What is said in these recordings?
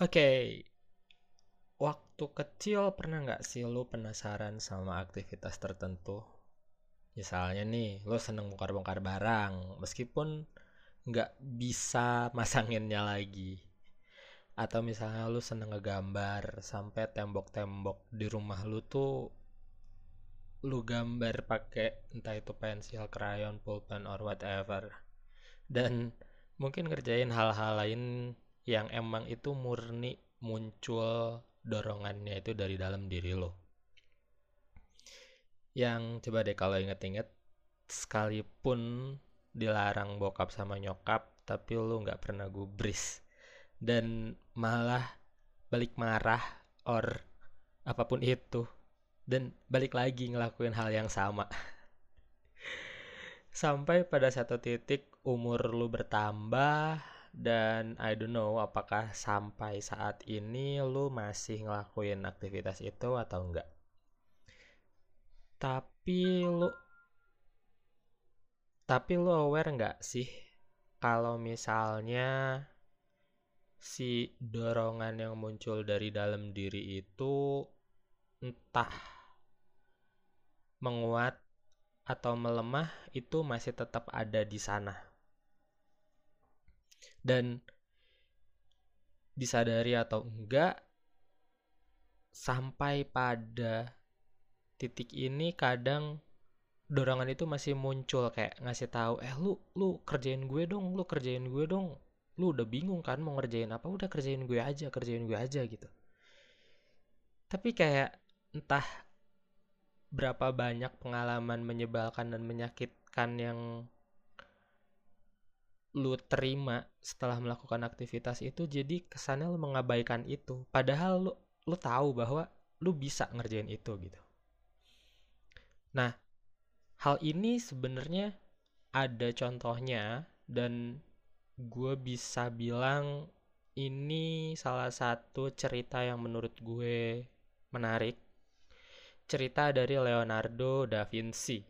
Oke, waktu kecil pernah nggak sih lu penasaran sama aktivitas tertentu? Misalnya nih, lu seneng bongkar-bongkar barang, meskipun nggak bisa masanginnya lagi. Atau misalnya lu seneng ngegambar, sampai tembok-tembok di rumah lu tuh lu gambar pakai entah itu pensil, krayon, pulpen, or whatever. Dan mungkin ngerjain hal-hal lain yang emang itu murni muncul dorongannya itu dari dalam diri lo. Yang coba deh kalau inget-inget, sekalipun dilarang bokap sama nyokap, tapi lo nggak pernah gubris dan malah balik marah or apa pun itu dan balik lagi ngelakuin hal yang sama. Sampai pada satu titik umur lu bertambah dan I don't know apakah sampai saat ini lu masih ngelakuin aktivitas itu atau enggak. Tapi lu tapi lu aware nggak sih kalau misalnya si dorongan yang muncul dari dalam diri itu entah menguat atau melemah itu masih tetap ada di sana. Dan disadari atau enggak sampai pada titik ini kadang dorongan itu masih muncul kayak ngasih tahu eh lu lu kerjain gue dong lu kerjain gue dong. Lu udah bingung kan mau ngerjain apa udah kerjain gue aja kerjain gue aja gitu. Tapi kayak entah berapa banyak pengalaman menyebalkan dan menyakitkan yang lu terima setelah melakukan aktivitas itu jadi kesannya lu mengabaikan itu. Padahal lu lu tahu bahwa lu bisa ngerjain itu gitu. Nah hal ini sebenarnya ada contohnya dan gue bisa bilang ini salah satu cerita yang menurut gue menarik. Cerita dari Leonardo da Vinci.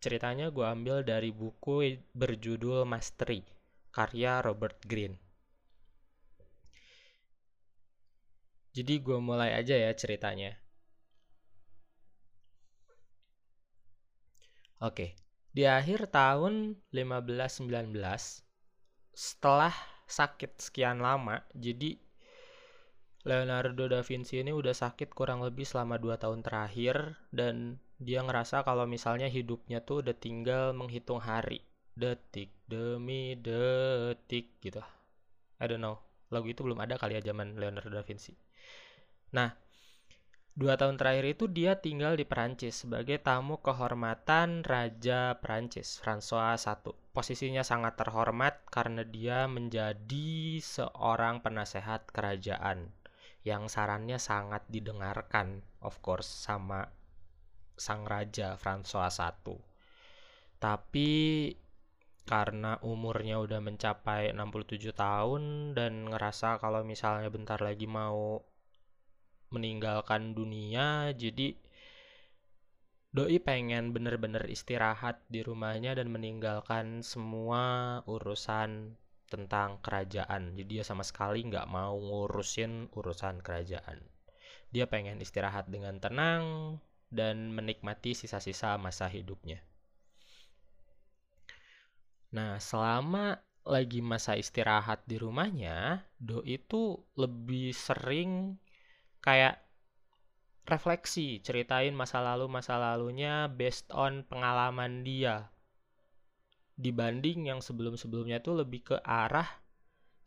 Ceritanya gue ambil dari buku berjudul Mastery karya Robert Greene. Jadi gue mulai aja ya ceritanya. Oke, di akhir tahun 1519, setelah sakit sekian lama, jadi Leonardo da Vinci ini udah sakit kurang lebih selama 2 tahun terakhir dan dia ngerasa kalau misalnya hidupnya tuh udah tinggal menghitung hari detik demi detik gitu. I don't know. Lagu itu belum ada kali ya zaman Leonardo da Vinci. Nah dua tahun terakhir itu dia tinggal di Perancis sebagai tamu kehormatan Raja Perancis François I posisinya sangat terhormat karena dia menjadi seorang penasehat kerajaan yang sarannya sangat didengarkan of course sama sang raja François I tapi karena umurnya udah mencapai 67 tahun dan ngerasa kalau misalnya bentar lagi mau meninggalkan dunia jadi doi pengen bener-bener istirahat di rumahnya dan meninggalkan semua urusan tentang kerajaan. Jadi dia sama sekali nggak mau ngurusin urusan kerajaan. Dia pengen istirahat dengan tenang dan menikmati sisa-sisa masa hidupnya Nah, selama lagi masa istirahat di rumahnya, Do itu lebih sering kayak refleksi, ceritain masa lalu masa lalunya based on pengalaman dia. Dibanding yang sebelum-sebelumnya tuh lebih ke arah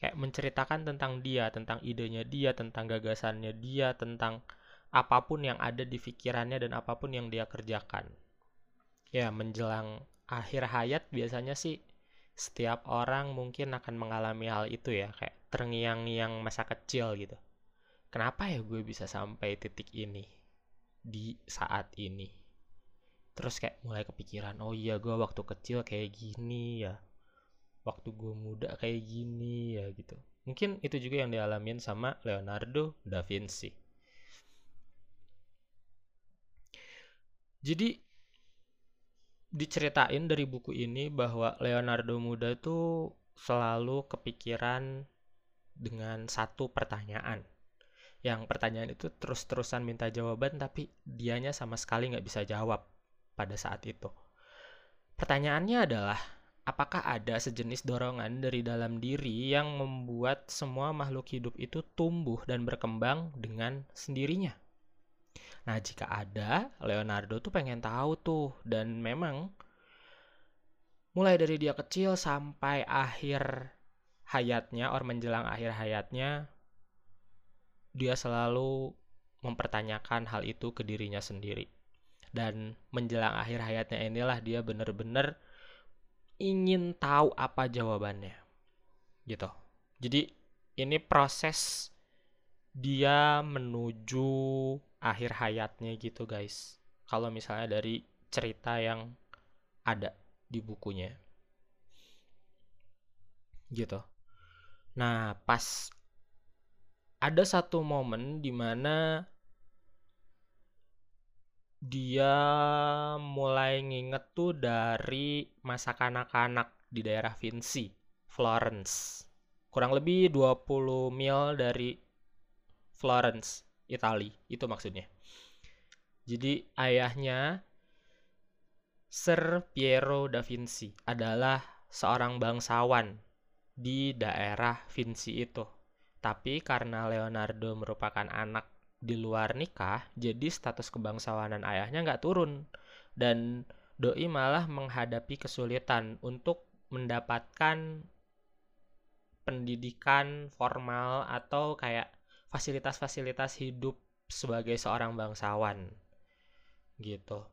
kayak menceritakan tentang dia, tentang idenya dia, tentang gagasannya dia, tentang apa pun yang ada di pikirannya dan apa pun yang dia kerjakan. Ya, menjelang akhir hayat biasanya sih setiap orang mungkin akan mengalami hal itu ya kayak terngiang-ngiang masa kecil gitu. Kenapa ya gue bisa sampai titik ini di saat ini? Terus kayak mulai kepikiran oh iya gue waktu kecil kayak gini ya waktu gue muda kayak gini ya gitu. Mungkin itu juga yang dialamin sama Leonardo da Vinci. Jadi diceritain dari buku ini bahwa Leonardo muda tuh selalu kepikiran dengan satu pertanyaan. Yang pertanyaan itu terus-terusan minta jawaban tapi dianya sama sekali nggak bisa jawab pada saat itu. Pertanyaannya adalah, apakah ada sejenis dorongan dari dalam diri yang membuat semua makhluk hidup itu tumbuh dan berkembang dengan sendirinya? Nah, jika ada, Leonardo tuh pengen tahu tuh. Dan memang mulai dari dia kecil sampai akhir hayatnya or menjelang akhir hayatnya dia selalu mempertanyakan hal itu ke dirinya sendiri. Dan menjelang akhir hayatnya inilah dia benar-benar ingin tahu apa jawabannya gitu. Jadi ini proses dia menuju akhir hayatnya gitu guys. Kalau misalnya dari cerita yang ada di bukunya. Gitu. Nah, pas ada satu momen di mana dia mulai nginget tuh dari masa kanak-kanak di daerah Vinci, Florence. Kurang lebih 20 mil dari Florence, Italia. Itu maksudnya. Jadi ayahnya Sir Piero da Vinci adalah seorang bangsawan di daerah Vinci itu. Tapi karena Leonardo merupakan anak di luar nikah, jadi status kebangsawanan ayahnya nggak turun. Dan Doi malah menghadapi kesulitan untuk mendapatkan pendidikan formal atau kayak fasilitas-fasilitas hidup sebagai seorang bangsawan gitu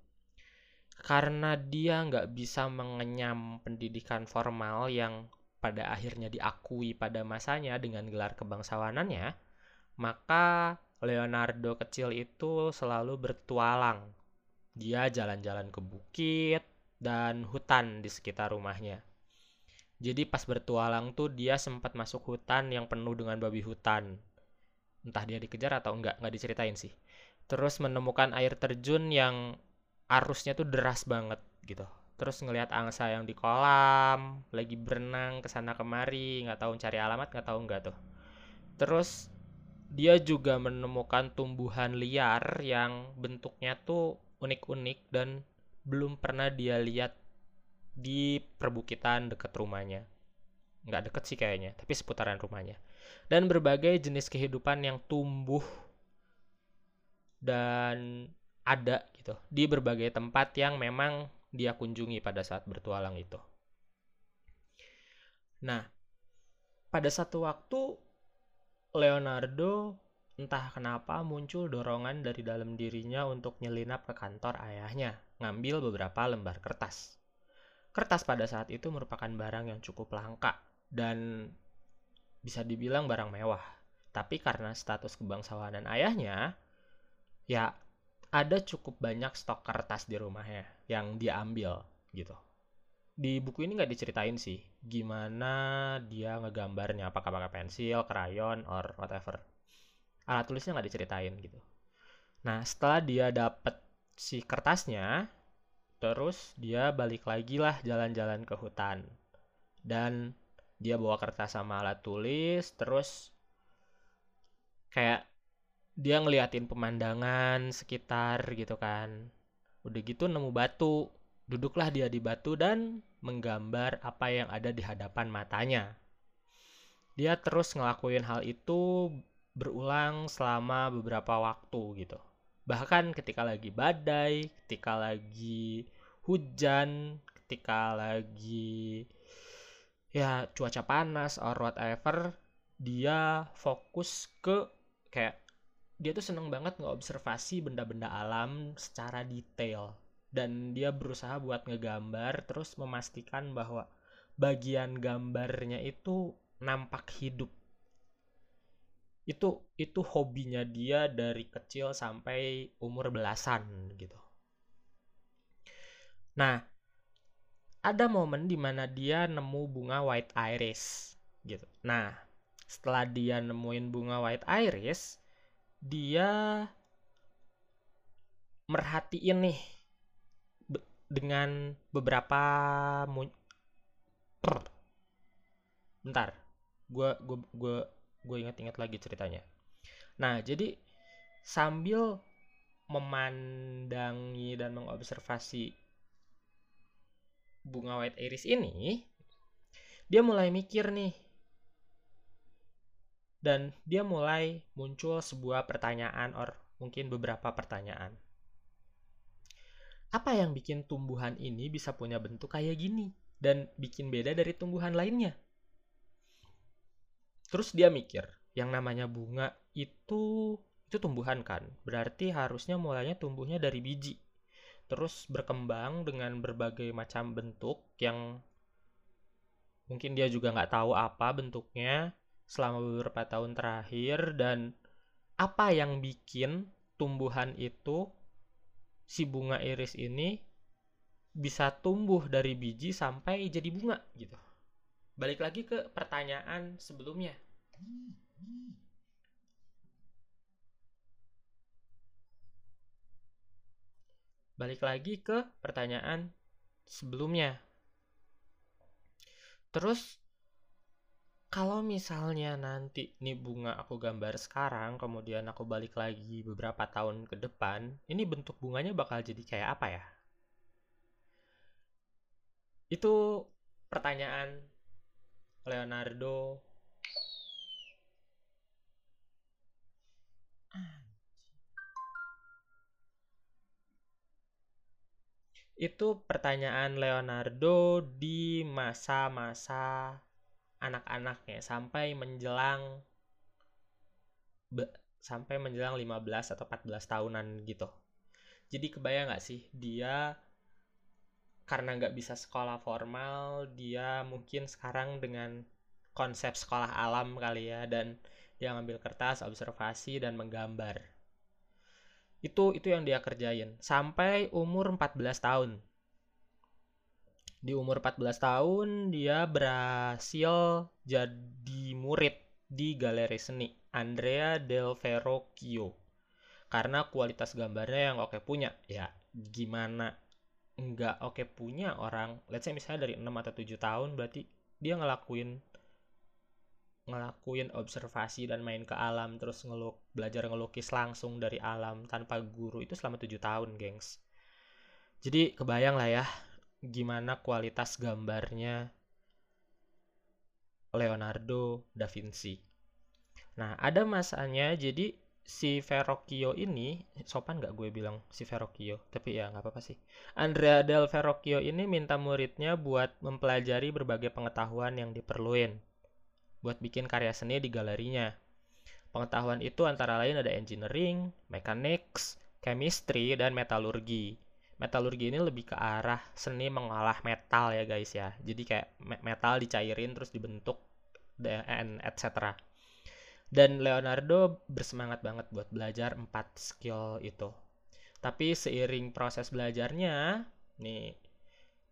karena dia nggak bisa mengenyam pendidikan formal yang pada akhirnya diakui pada masanya dengan gelar kebangsawanannya, maka Leonardo kecil itu selalu bertualang. Dia jalan-jalan ke bukit dan hutan di sekitar rumahnya. Jadi pas bertualang tuh dia sempat masuk hutan yang penuh dengan babi hutan. Entah dia dikejar atau enggak, nggak diceritain sih. Terus menemukan air terjun yang arusnya tuh deras banget gitu. Terus ngelihat angsa yang di kolam lagi berenang ke sana kemari nggak tahu cari alamat nggak tahu nggak tuh. Terus dia juga menemukan tumbuhan liar yang bentuknya tuh unik-unik dan belum pernah dia lihat di perbukitan dekat rumahnya. Nggak deket sih kayaknya tapi seputaran rumahnya dan berbagai jenis kehidupan yang tumbuh dan ada gitu di berbagai tempat yang memang dia kunjungi pada saat bertualang itu. Nah, pada satu waktu Leonardo entah kenapa muncul dorongan dari dalam dirinya untuk nyelinap ke kantor ayahnya, ngambil beberapa lembar kertas. Kertas pada saat itu merupakan barang yang cukup langka dan bisa dibilang barang mewah. Tapi karena status kebangsawanan ayahnya, ya ada cukup banyak stok kertas di rumahnya yang dia ambil gitu. Di buku ini nggak diceritain sih gimana dia ngegambarnya, apakah pakai pensil, krayon, or whatever. Alat tulisnya nggak diceritain gitu. Nah setelah dia dapet si kertasnya, terus dia balik lagi lah jalan-jalan ke hutan. Dan dia bawa kertas sama alat tulis, terus kayak dia ngeliatin pemandangan sekitar gitu kan. Udah gitu nemu batu. Duduklah dia di batu dan menggambar apa yang ada di hadapan matanya. Dia terus ngelakuin hal itu berulang selama beberapa waktu gitu. Bahkan ketika lagi badai ketika lagi hujan ketika lagi ya cuaca panas or whatever dia fokus ke kayak dia tuh seneng banget ngeobservasi benda-benda alam secara detail. Dan dia berusaha buat ngegambar terus memastikan bahwa bagian gambarnya itu nampak hidup. Itu itu hobinya dia dari kecil sampai umur belasan gitu. Nah ada momen di mana dia nemu bunga white iris gitu. Nah setelah dia nemuin bunga white iris dia merhatiin nih be dengan beberapa bentar gue gue gue gue ingat-ingat lagi ceritanya. Nah jadi sambil memandangi dan mengobservasi bunga white iris ini dia mulai mikir nih. Dan dia mulai muncul sebuah pertanyaan or mungkin beberapa pertanyaan. Apa yang bikin tumbuhan ini bisa punya bentuk kayak gini dan bikin beda dari tumbuhan lainnya? Terus dia mikir yang namanya bunga itu itu tumbuhan kan? Berarti harusnya mulainya tumbuhnya dari biji terus berkembang dengan berbagai macam bentuk yang mungkin dia juga nggak tahu apa bentuknya selama beberapa tahun terakhir dan apa yang bikin tumbuhan itu si bunga iris ini bisa tumbuh dari biji sampai jadi bunga gitu. Balik lagi ke pertanyaan sebelumnya. Balik lagi ke pertanyaan sebelumnya. Terus kalau misalnya nanti nih bunga aku gambar sekarang, kemudian aku balik lagi beberapa tahun ke depan, ini bentuk bunganya bakal jadi kayak apa ya? Itu pertanyaan Leonardo itu pertanyaan Leonardo di masa-masa anak-anaknya sampai menjelang be, sampai menjelang 15 atau 14 tahunan gitu. Jadi kebayang gak sih dia karena nggak bisa sekolah formal, dia mungkin sekarang dengan konsep sekolah alam kali ya dan dia ngambil kertas, observasi dan menggambar itu itu yang dia kerjain. Sampai umur 14 tahun. Di umur 14 tahun dia berhasil jadi murid di galeri seni Andrea del Verrocchio karena kualitas gambarnya yang oke punya. Ya gimana nggak oke punya orang let's say misalnya dari 6 atau 7 tahun berarti dia ngelakuin ngelakuin observasi dan main ke alam terus ngeluk belajar ngelukis langsung dari alam tanpa guru itu selama tujuh tahun gengs. Jadi kebayang lah ya gimana kualitas gambarnya Leonardo da Vinci. Nah ada masanya jadi si Verrocchio ini sopan gak gue bilang si Verrocchio? Tapi ya nggak apa-apa sih. Andrea del Verrocchio ini minta muridnya buat mempelajari berbagai pengetahuan yang diperluin buat bikin karya seni di galerinya. Pengetahuan itu antara lain ada engineering, mechanics, chemistry, dan metalurgi. Metalurgi ini lebih ke arah seni mengolah metal ya guys ya. Jadi kayak metal dicairin terus dibentuk dan etc. Dan Leonardo bersemangat banget buat belajar empat skill itu. Tapi seiring proses belajarnya, nih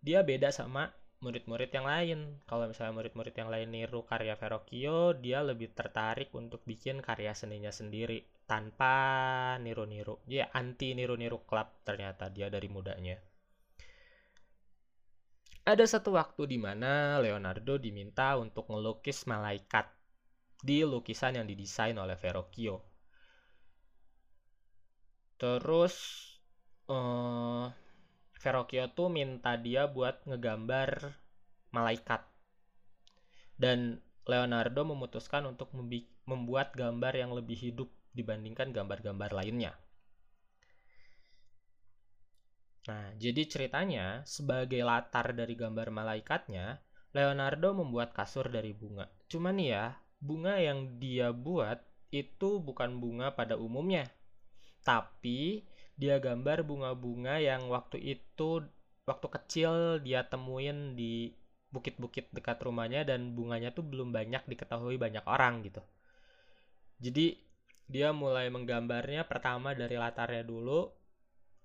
dia beda sama murid-murid yang lain. Kalau misalnya murid-murid yang lain niru karya Verrocchio, dia lebih tertarik untuk bikin karya seninya sendiri tanpa niru-niru. Dia anti niru-niru klub ternyata dia dari mudanya. Ada satu waktu di mana Leonardo diminta untuk melukis malaikat di lukisan yang didesain oleh Verrocchio. Terus uh, Verrocchio tuh minta dia buat ngegambar malaikat. Dan Leonardo memutuskan untuk membuat gambar yang lebih hidup dibandingkan gambar-gambar lainnya. Nah, jadi ceritanya sebagai latar dari gambar malaikatnya, Leonardo membuat kasur dari bunga. Cuman ya, bunga yang dia buat itu bukan bunga pada umumnya. Tapi dia gambar bunga-bunga yang waktu itu waktu kecil dia temuin di bukit-bukit dekat rumahnya dan bunganya tuh belum banyak diketahui banyak orang gitu. Jadi dia mulai menggambarnya pertama dari latarnya dulu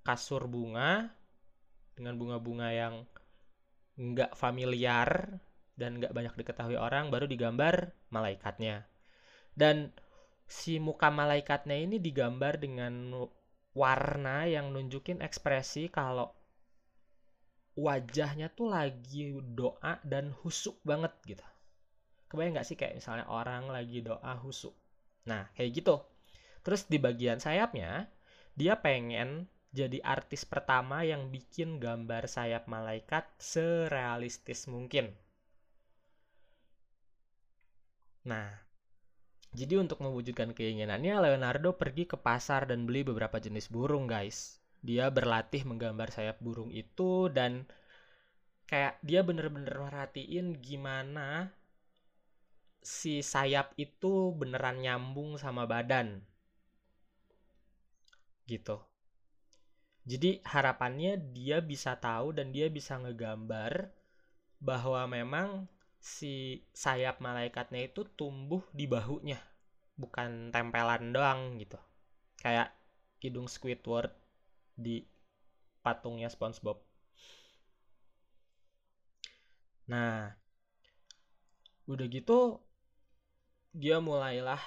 kasur bunga dengan bunga-bunga yang nggak familiar dan nggak banyak diketahui orang baru digambar malaikatnya dan si muka malaikatnya ini digambar dengan warna yang nunjukin ekspresi kalau wajahnya tuh lagi doa dan husuk banget gitu. kebayang nggak sih kayak misalnya orang lagi doa husu nah kayak gitu. Terus di bagian sayapnya dia pengen jadi artis pertama yang bikin gambar sayap malaikat serealistis mungkin. Nah jadi untuk mewujudkan keinginannya Leonardo pergi ke pasar dan beli beberapa jenis burung guys. Dia berlatih menggambar sayap burung itu dan kayak dia bener-bener merhatiin gimana si sayap itu beneran nyambung sama badan. Gitu. Jadi harapannya dia bisa tahu dan dia bisa ngegambar bahwa memang si sayap malaikatnya itu tumbuh di bahunya bukan tempelan doang gitu kayak hidung Squidward di patungnya SpongeBob nah udah gitu dia mulailah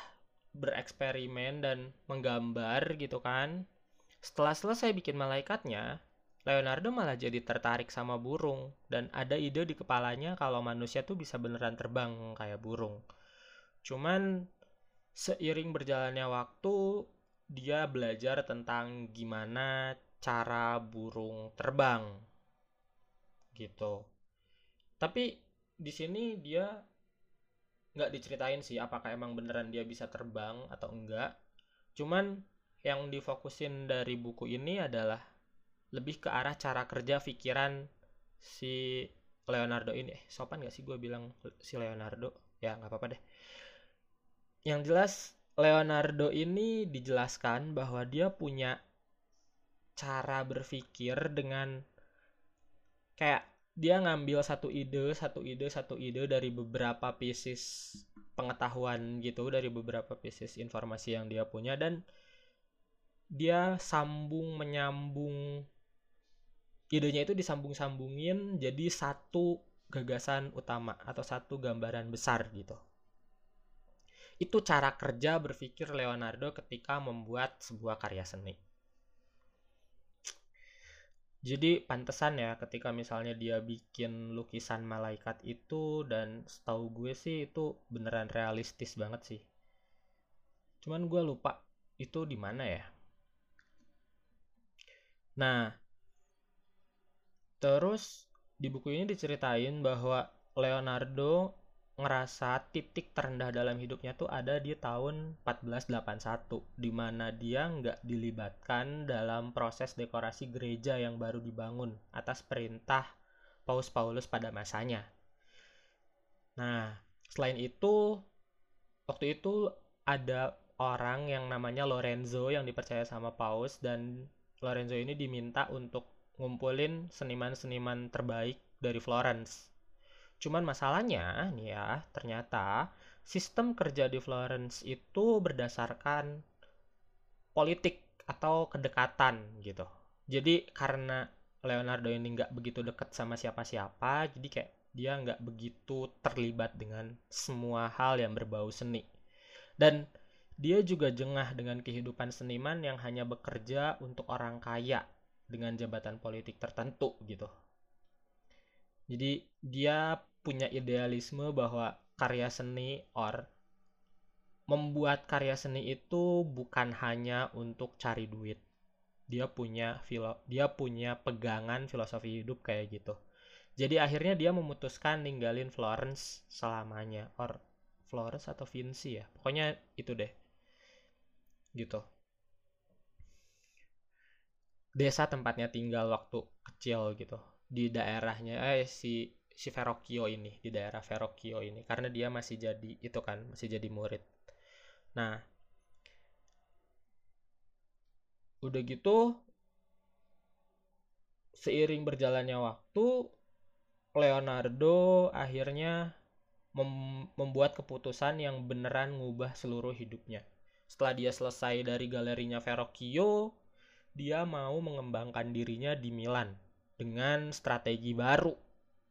bereksperimen dan menggambar gitu kan. Setelah selesai bikin malaikatnya, Leonardo malah jadi tertarik sama burung dan ada ide di kepalanya kalau manusia tuh bisa beneran terbang kayak burung. Cuman seiring berjalannya waktu, dia belajar tentang gimana cara burung terbang. Gitu. Tapi di sini dia nggak diceritain sih apakah emang beneran dia bisa terbang atau enggak cuman yang difokusin dari buku ini adalah lebih ke arah cara kerja pikiran si Leonardo ini. Eh sopan gak sih gue bilang si Leonardo? Ya nggak apa-apa deh. Yang jelas Leonardo ini dijelaskan bahwa dia punya cara berpikir dengan kayak dia ngambil satu ide, satu ide, satu ide dari beberapa pieces pengetahuan gitu, dari beberapa pieces informasi yang dia punya dan dia sambung menyambung idenya itu disambung-sambungin jadi satu gagasan utama atau satu gambaran besar gitu. Itu cara kerja berpikir Leonardo ketika membuat sebuah karya seni. Jadi pantesan ya ketika misalnya dia bikin lukisan malaikat itu dan setahu gue sih itu beneran realistis banget sih. Cuman gue lupa itu di mana ya. Nah, terus di buku ini diceritain bahwa Leonardo ngerasa titik terendah dalam hidupnya tuh ada di tahun 1481 di mana dia nggak dilibatkan dalam proses dekorasi gereja yang baru dibangun atas perintah Paus Paulus pada masanya. Nah, selain itu waktu itu ada orang yang namanya Lorenzo yang dipercaya sama Paus dan Lorenzo ini diminta untuk ngumpulin seniman-seniman terbaik dari Florence Cuman masalahnya nih ya, ternyata sistem kerja di Florence itu berdasarkan politik atau kedekatan gitu. Jadi karena Leonardo ini nggak begitu dekat sama siapa-siapa, jadi kayak dia nggak begitu terlibat dengan semua hal yang berbau seni. Dan dia juga jengah dengan kehidupan seniman yang hanya bekerja untuk orang kaya dengan jabatan politik tertentu gitu. Jadi dia punya idealisme bahwa karya seni or membuat karya seni itu bukan hanya untuk cari duit. Dia punya filo dia punya pegangan filosofi hidup kayak gitu. Jadi akhirnya dia memutuskan ninggalin Florence selamanya or Florence atau Vinci ya. Pokoknya itu deh. Gitu. Desa tempatnya tinggal waktu kecil gitu di daerahnya eh si si Verrocchio ini di daerah Verrocchio ini karena dia masih jadi itu kan masih jadi murid nah udah gitu seiring berjalannya waktu Leonardo akhirnya mem membuat keputusan yang beneran ngubah seluruh hidupnya. Setelah dia selesai dari galerinya Verrocchio, dia mau mengembangkan dirinya di Milan dengan strategi baru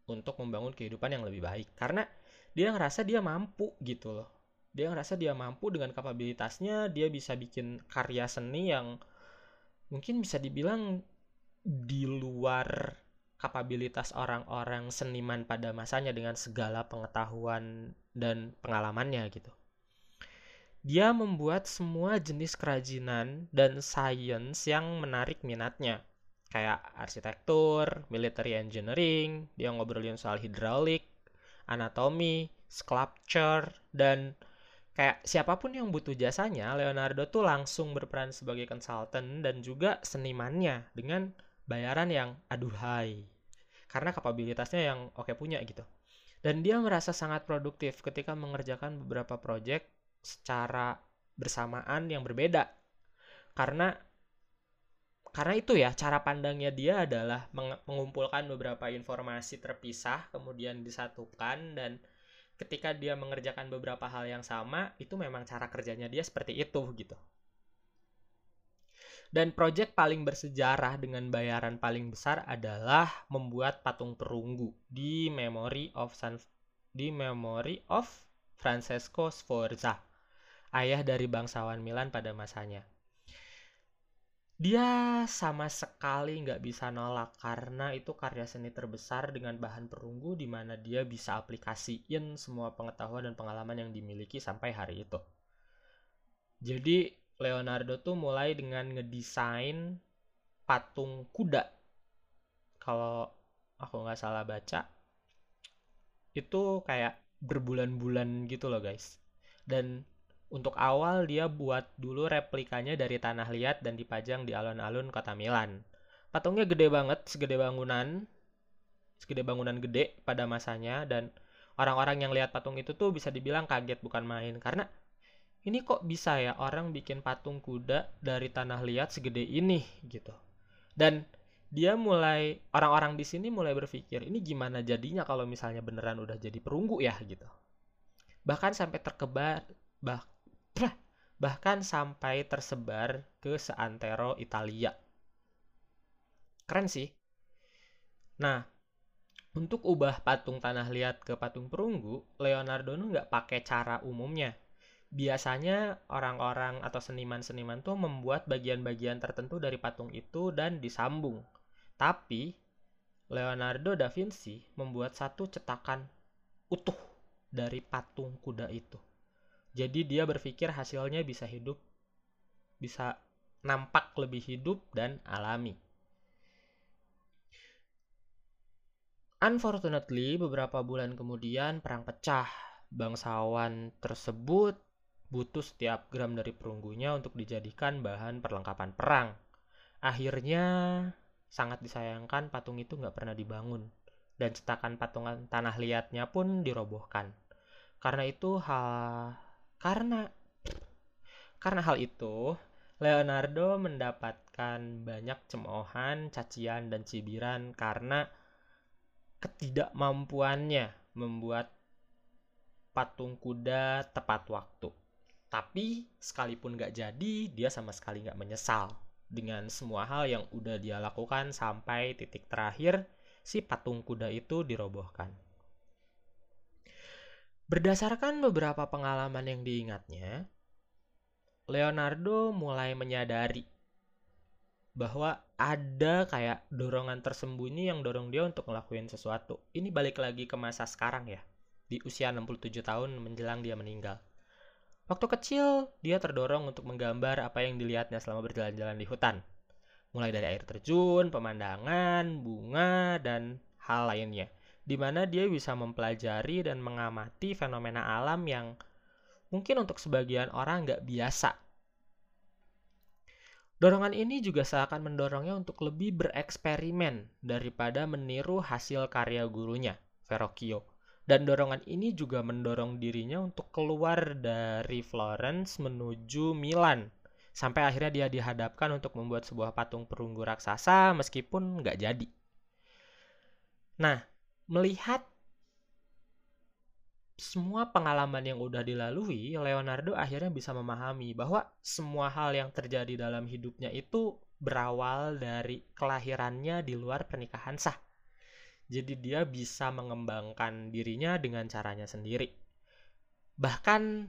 untuk membangun kehidupan yang lebih baik karena dia ngerasa dia mampu gitu loh dia ngerasa dia mampu dengan kapabilitasnya dia bisa bikin karya seni yang mungkin bisa dibilang di luar kapabilitas orang-orang seniman pada masanya dengan segala pengetahuan dan pengalamannya gitu. Dia membuat semua jenis kerajinan dan sains yang menarik minatnya. Kayak arsitektur, military engineering, dia ngobrolin soal hidraulik, anatomi, sculpture, dan kayak siapa pun yang butuh jasanya, Leonardo tuh langsung berperan sebagai konsultan dan juga senimannya dengan bayaran yang aduhai karena kapabilitasnya yang oke punya gitu dan dia merasa sangat produktif ketika mengerjakan beberapa proyek secara bersamaan yang berbeda. Karena karena itu ya cara pandangnya dia adalah mengumpulkan beberapa informasi terpisah kemudian disatukan dan ketika dia mengerjakan beberapa hal yang sama itu memang cara kerjanya dia seperti itu gitu. Dan proyek paling bersejarah dengan bayaran paling besar adalah membuat patung perunggu di Memory of San di Memory of Francesco Sforza, ayah dari bangsawan Milan pada masanya. Dia sama sekali nggak bisa nolak karena itu karya seni terbesar dengan bahan perunggu di mana dia bisa aplikasiin semua pengetahuan dan pengalaman yang dimiliki sampai hari itu. Jadi Leonardo tuh mulai dengan ngedesain patung kuda. Kalau aku nggak salah baca, itu kayak berbulan-bulan gitu loh guys. Dan untuk awal dia buat dulu replikanya dari tanah liat dan dipajang di alun-alun kota Milan. Patungnya gede banget, segede bangunan, segede bangunan gede pada masanya dan orang-orang yang lihat patung itu tuh bisa dibilang kaget bukan main. Karena ini kok bisa ya orang bikin patung kuda dari tanah liat segede ini? Gitu. Dan dia mulai orang-orang di sini mulai berpikir ini gimana jadinya kalau misalnya beneran udah jadi perunggu ya? Gitu. Bahkan sampai terkebar bah, bahkan sampai tersebar ke seantero Italia keren sih nah untuk ubah patung tanah liat ke patung perunggu Leonardo nggak pakai cara umumnya biasanya orang-orang atau seniman-seniman tuh membuat bagian-bagian tertentu dari patung itu dan disambung. Tapi Leonardo da Vinci membuat satu cetakan utuh dari patung kuda itu. Jadi dia berpikir hasilnya bisa hidup, bisa nampak lebih hidup dan alami. Unfortunately, beberapa bulan kemudian perang pecah. Bangsawan tersebut butuh setiap gram dari perunggunya untuk dijadikan bahan perlengkapan perang. Akhirnya, sangat disayangkan patung itu nggak pernah dibangun, dan cetakan patungan tanah liatnya pun dirobohkan. Karena itu hal karena karena hal itu, Leonardo mendapatkan banyak cemoohan, cacian, dan cibiran karena ketidakmampuannya membuat patung kuda tepat waktu. Tapi sekalipun gak jadi, dia sama sekali gak menyesal dengan semua hal yang udah dia lakukan sampai titik terakhir si patung kuda itu dirobohkan. Berdasarkan beberapa pengalaman yang diingatnya, Leonardo mulai menyadari bahwa ada kayak dorongan tersembunyi yang dorong dia untuk ngelakuin sesuatu. Ini balik lagi ke masa sekarang ya, di usia 67 tahun menjelang dia meninggal. Waktu kecil, dia terdorong untuk menggambar apa yang dilihatnya selama berjalan-jalan di hutan. Mulai dari air terjun, pemandangan, bunga, dan hal lainnya. Di mana dia bisa mempelajari dan mengamati fenomena alam yang mungkin untuk sebagian orang nggak biasa. Dorongan ini juga seakan mendorongnya untuk lebih bereksperimen daripada meniru hasil karya gurunya, Verrocchio. Dan dorongan ini juga mendorong dirinya untuk keluar dari Florence menuju Milan. Sampai akhirnya dia dihadapkan untuk membuat sebuah patung perunggu raksasa meskipun nggak jadi. Nah, melihat semua pengalaman yang udah dilalui, Leonardo akhirnya bisa memahami bahwa semua hal yang terjadi dalam hidupnya itu berawal dari kelahirannya di luar pernikahan sah jadi dia bisa mengembangkan dirinya dengan caranya sendiri. Bahkan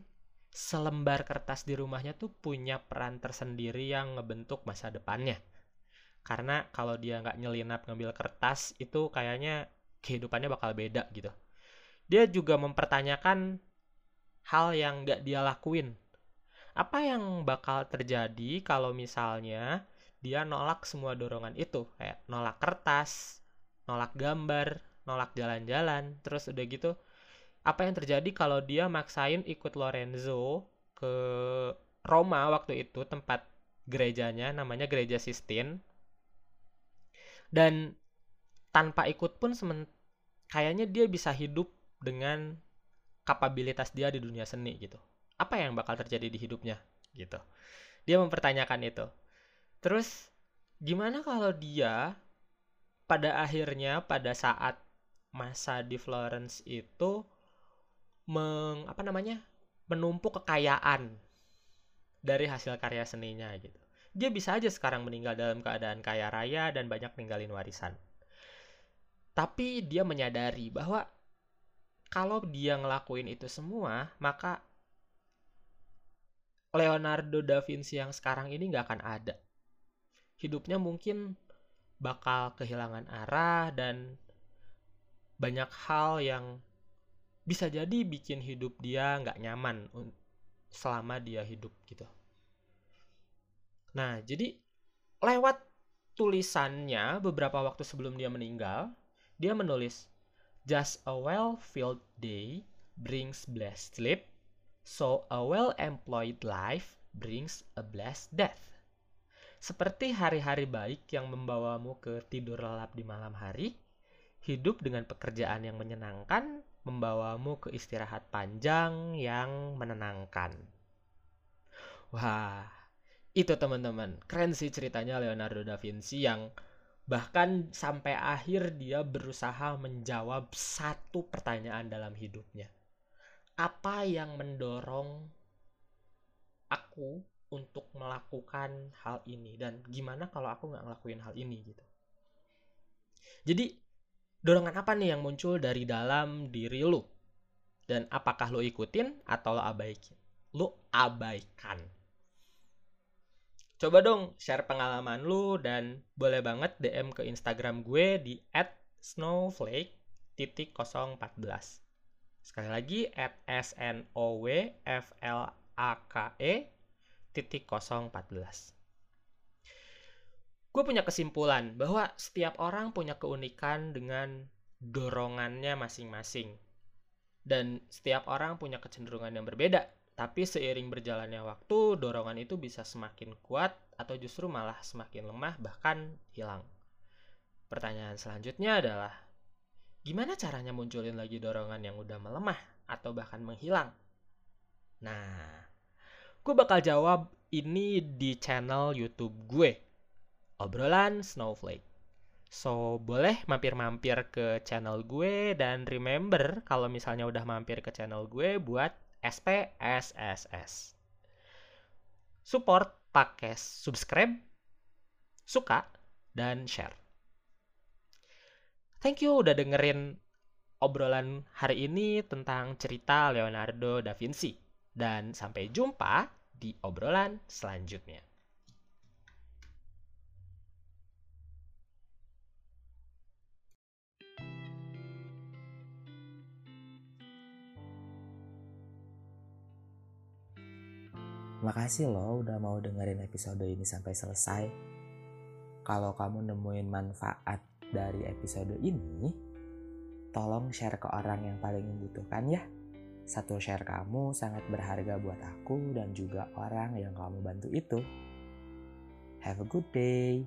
selembar kertas di rumahnya tuh punya peran tersendiri yang ngebentuk masa depannya. karena kalau dia nggak nyelinap ngambil kertas itu kayaknya kehidupannya bakal beda gitu. Dia juga mempertanyakan hal yang nggak dia lakuin. Apa yang bakal terjadi kalau misalnya dia nolak semua dorongan itu? Kayak nolak kertas nolak gambar nolak jalan-jalan terus udah gitu apa yang terjadi kalau dia maksain ikut Lorenzo ke Roma waktu itu tempat gerejanya namanya gereja Sistine? Dan tanpa ikut pun semen kayaknya dia bisa hidup dengan kapabilitas dia di dunia seni gitu. Apa yang bakal terjadi di hidupnya gitu. Dia mempertanyakan itu. Terus gimana kalau dia pada akhirnya pada saat masa di Florence itu meng apa namanya menumpuk kekayaan dari hasil karya seninya gitu. Dia bisa aja sekarang meninggal dalam keadaan kaya raya dan banyak ninggalin warisan. Tapi dia menyadari bahwa kalau dia ngelakuin itu semua, maka Leonardo da Vinci yang sekarang ini nggak akan ada. Hidupnya mungkin bakal kehilangan arah dan banyak hal yang bisa jadi bikin hidup dia nggak nyaman selama dia hidup gitu. Nah, jadi lewat tulisannya beberapa waktu sebelum dia meninggal, dia menulis, Just a well-filled day brings blessed sleep, so a well-employed life brings a blessed death. Seperti hari-hari baik yang membawamu ke tidur lelap di malam hari, hidup dengan pekerjaan yang menyenangkan membawamu ke istirahat panjang yang menenangkan. Wah, itu teman-teman keren sih ceritanya Leonardo da Vinci yang bahkan sampai akhir dia berusaha menjawab satu pertanyaan dalam hidupnya. Apa yang mendorong aku untuk melakukan hal ini? Dan gimana kalau aku nggak ngelakuin hal ini gitu? Jadi dorongan apa nih yang muncul dari dalam diri lu? Dan apakah lo ikutin atau lo abaikan lo abaikan Coba dong share pengalaman lu dan boleh banget DM ke Instagram gue di @snowflake titik 014. Sekali lagi at s n o w f l a k e titik 014. Gue punya kesimpulan bahwa setiap orang punya keunikan dengan dorongannya masing-masing. Dan setiap orang punya kecenderungan yang berbeda tapi seiring berjalannya waktu, dorongan itu bisa semakin kuat atau justru malah semakin lemah bahkan hilang. Pertanyaan selanjutnya adalah, gimana caranya munculin lagi dorongan yang udah melemah atau bahkan menghilang? Nah, gue bakal jawab ini di channel YouTube gue, obrolan Snowflake. So, boleh mampir-mampir ke channel gue dan remember kalau misalnya udah mampir ke channel gue buat SPSSS. Support pakai subscribe, suka, dan share. Thank you udah dengerin obrolan hari ini tentang cerita Leonardo da Vinci. Dan sampai jumpa di obrolan selanjutnya. Makasih loh udah mau dengerin episode ini sampai selesai. Kalau kamu nemuin manfaat dari episode ini, tolong share ke orang yang paling membutuhkan ya. Satu share kamu sangat berharga buat aku dan juga orang yang kamu bantu itu. Have a good day.